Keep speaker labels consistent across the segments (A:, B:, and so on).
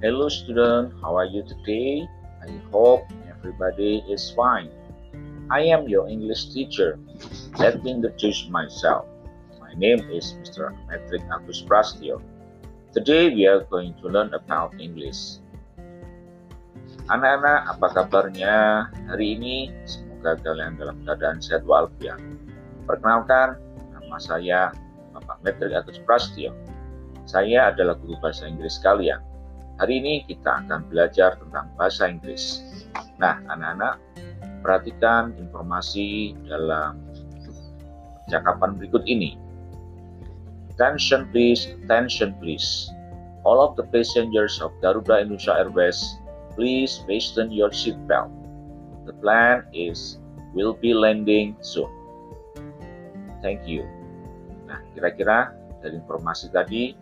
A: Hello student, how are you today? I hope everybody is fine. I am your English teacher. Let me introduce myself. My name is Mr. Patrick Agus Prastio. Today we are going to learn about English. Anak-anak, apa kabarnya hari ini? Semoga kalian dalam keadaan sehat walafiat. Perkenalkan, nama saya Bapak Patrick Agus Prastio. Saya adalah guru bahasa Inggris kalian. Hari ini kita akan belajar tentang bahasa Inggris. Nah, anak-anak, perhatikan informasi dalam percakapan berikut ini. Attention please, attention please. All of the passengers of Garuda Indonesia Airways, please fasten your seatbelt. The plane is will be landing soon. Thank you. Nah, kira-kira dari informasi tadi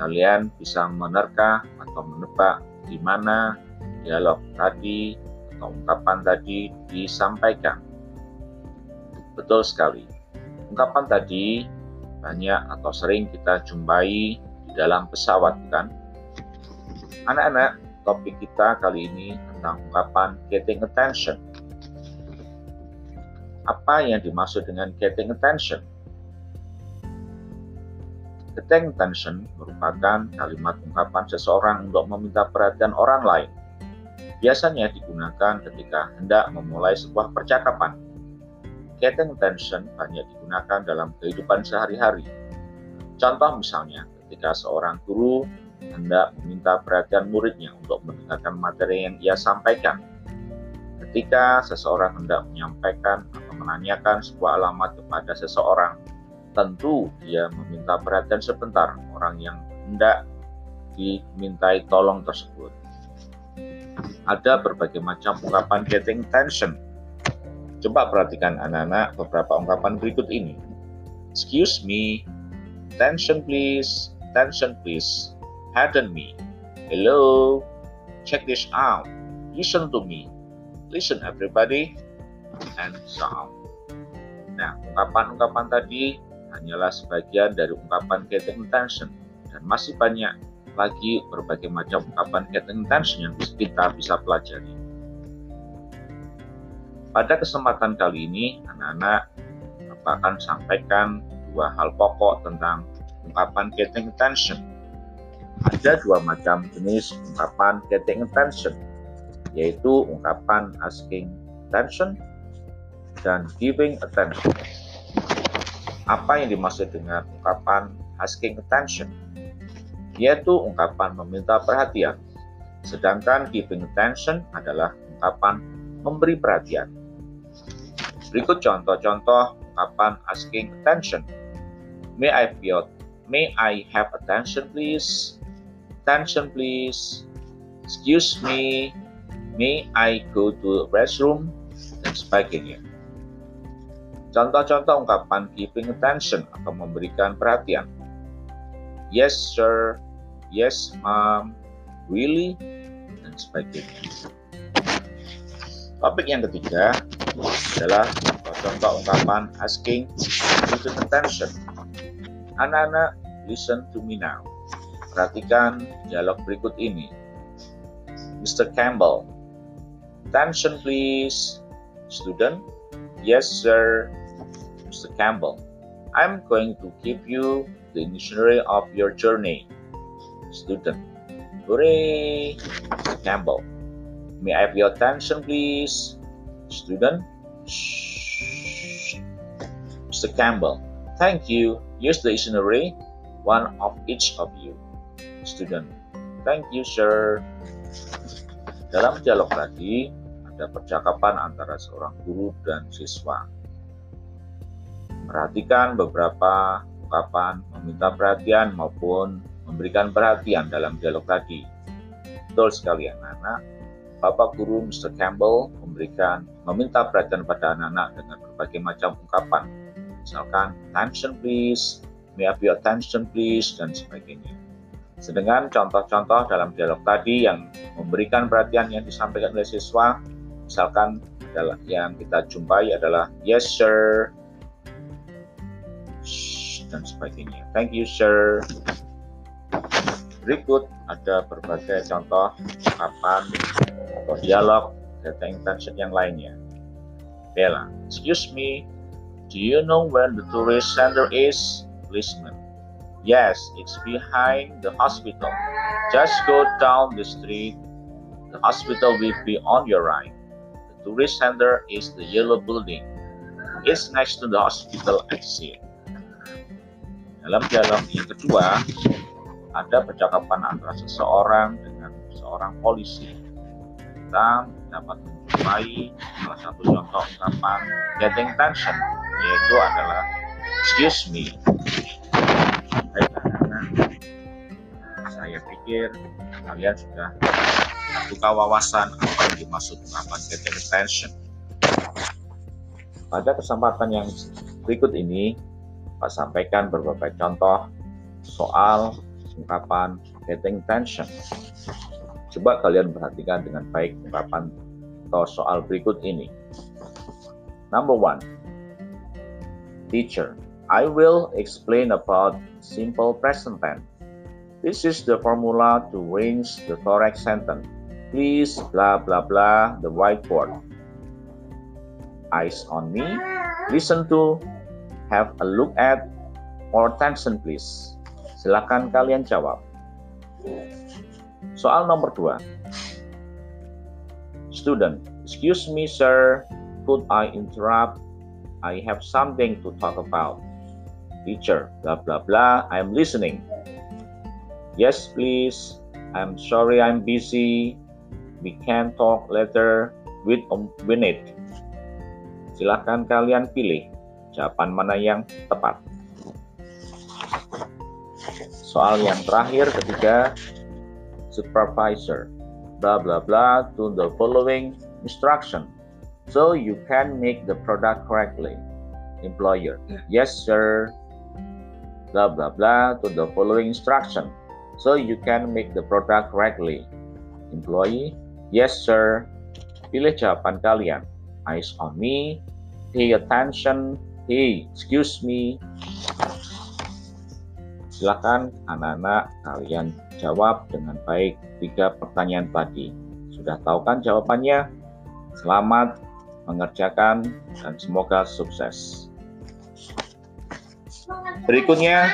A: kalian bisa menerka atau menebak di mana dialog tadi atau ungkapan tadi disampaikan. Betul sekali. Ungkapan tadi banyak atau sering kita jumpai di dalam pesawat kan? Anak-anak, topik kita kali ini tentang ungkapan getting attention. Apa yang dimaksud dengan getting attention? Attention merupakan kalimat ungkapan seseorang untuk meminta perhatian orang lain. Biasanya digunakan ketika hendak memulai sebuah percakapan. Getting attention banyak digunakan dalam kehidupan sehari-hari. Contoh misalnya, ketika seorang guru hendak meminta perhatian muridnya untuk mendengarkan materi yang ia sampaikan. Ketika seseorang hendak menyampaikan atau menanyakan sebuah alamat kepada seseorang, tentu dia meminta perhatian sebentar orang yang hendak dimintai tolong tersebut. Ada berbagai macam ungkapan getting attention. Coba perhatikan anak-anak beberapa ungkapan berikut ini. Excuse me, attention please, attention please, pardon me, hello, check this out, listen to me, listen everybody, and so on. Nah, ungkapan-ungkapan tadi hanyalah sebagian dari ungkapan getting attention dan masih banyak lagi berbagai macam ungkapan getting attention yang kita bisa pelajari. Pada kesempatan kali ini, anak-anak akan sampaikan dua hal pokok tentang ungkapan getting attention. Ada dua macam jenis ungkapan getting attention, yaitu ungkapan asking attention dan giving attention. Apa yang dimaksud dengan ungkapan asking attention? Yaitu ungkapan meminta perhatian. Sedangkan giving attention adalah ungkapan memberi perhatian. Berikut contoh-contoh ungkapan asking attention. May I feel, may I have attention please? Attention please. Excuse me. May I go to restroom? Dan sebagainya. Contoh-contoh ungkapan giving attention atau memberikan perhatian. Yes, sir. Yes, mom. Really? Dan sebagainya. Topik yang ketiga adalah contoh ungkapan asking giving attention. Anak-anak, listen to me now. Perhatikan dialog berikut ini. Mr. Campbell, attention please. Student, yes sir. Mr. Campbell. I'm going to give you the itinerary of your journey. Student. Hooray! Mr. Campbell. May I have your attention, please? Student. Shh. Mr. Campbell. Thank you. Here's the itinerary, one of each of you. Student. Thank you, sir. Dalam dialog tadi, ada percakapan antara seorang guru dan siswa. Perhatikan beberapa ungkapan meminta perhatian maupun memberikan perhatian dalam dialog tadi. Betul sekali anak-anak. Bapak Guru Mr. Campbell memberikan meminta perhatian pada anak-anak dengan berbagai macam ungkapan. Misalkan, attention please, may I have your attention please, dan sebagainya. Sedangkan contoh-contoh dalam dialog tadi yang memberikan perhatian yang disampaikan oleh siswa, misalkan adalah yang kita jumpai adalah yes sir, dan sebagainya. Thank you, sir. Berikut ada berbagai contoh ungkapan atau dialog data intention yang lainnya. Bella, excuse me, do you know where the tourist center is? Policeman, yes, it's behind the hospital. Just go down the street. The hospital will be on your right. Tourist center is the yellow building. It's next to the hospital exit. Dalam dialog yang kedua, ada percakapan antara seseorang dengan seorang polisi. Kita dapat menjumpai salah satu contoh ungkapan getting tension, yaitu adalah excuse me. Saya pikir kalian sudah buka wawasan apa yang dimaksud ungkapan getting tension. Pada kesempatan yang berikut ini, Pak sampaikan beberapa contoh soal ungkapan getting tension. Coba kalian perhatikan dengan baik ungkapan atau soal berikut ini. Number one, teacher, I will explain about simple present tense. This is the formula to arrange the correct sentence. Please blah blah blah the whiteboard eyes on me, listen to, have a look at, or attention please. Silakan kalian jawab. Soal nomor dua. Student, excuse me sir, could I interrupt? I have something to talk about. Teacher, blah blah blah, I'm listening. Yes please, I'm sorry I'm busy. We can talk later. A minute. Silahkan kalian pilih jawaban mana yang tepat. Soal yang terakhir ketiga, supervisor, bla bla bla to the following instruction, so you can make the product correctly. Employer, yes sir, bla bla bla to the following instruction, so you can make the product correctly. Employee, yes sir, pilih jawaban kalian. Eyes on me, pay attention, hey, excuse me. Silakan anak-anak kalian jawab dengan baik tiga pertanyaan tadi. Sudah tahu kan jawabannya? Selamat mengerjakan dan semoga sukses. Berikutnya,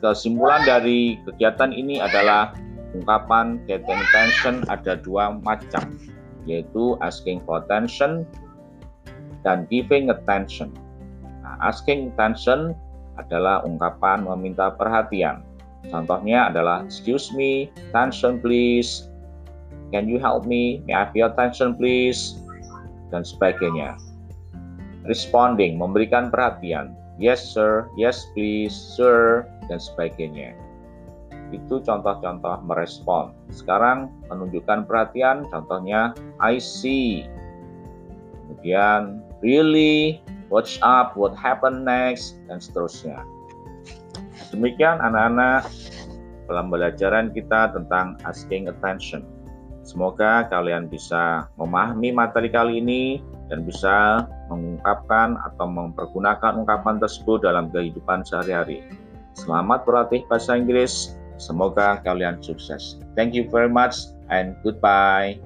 A: kesimpulan dari kegiatan ini adalah ungkapan getting attention ada dua macam, yaitu asking for attention dan giving attention. Nah, asking attention adalah ungkapan meminta perhatian. Contohnya adalah excuse me, attention please, can you help me, may I have your attention please, dan sebagainya. Responding, memberikan perhatian, yes sir, yes please, sir, dan sebagainya. Itu contoh-contoh merespon. Sekarang menunjukkan perhatian, contohnya I see. Kemudian really, watch up, what happen next, dan seterusnya. Demikian anak-anak pembelajaran kita tentang asking attention. Semoga kalian bisa memahami materi kali ini dan bisa mengungkapkan atau mempergunakan ungkapan tersebut dalam kehidupan sehari-hari. Selamat berlatih bahasa Inggris. Semoga kalian sukses. Thank you very much and goodbye.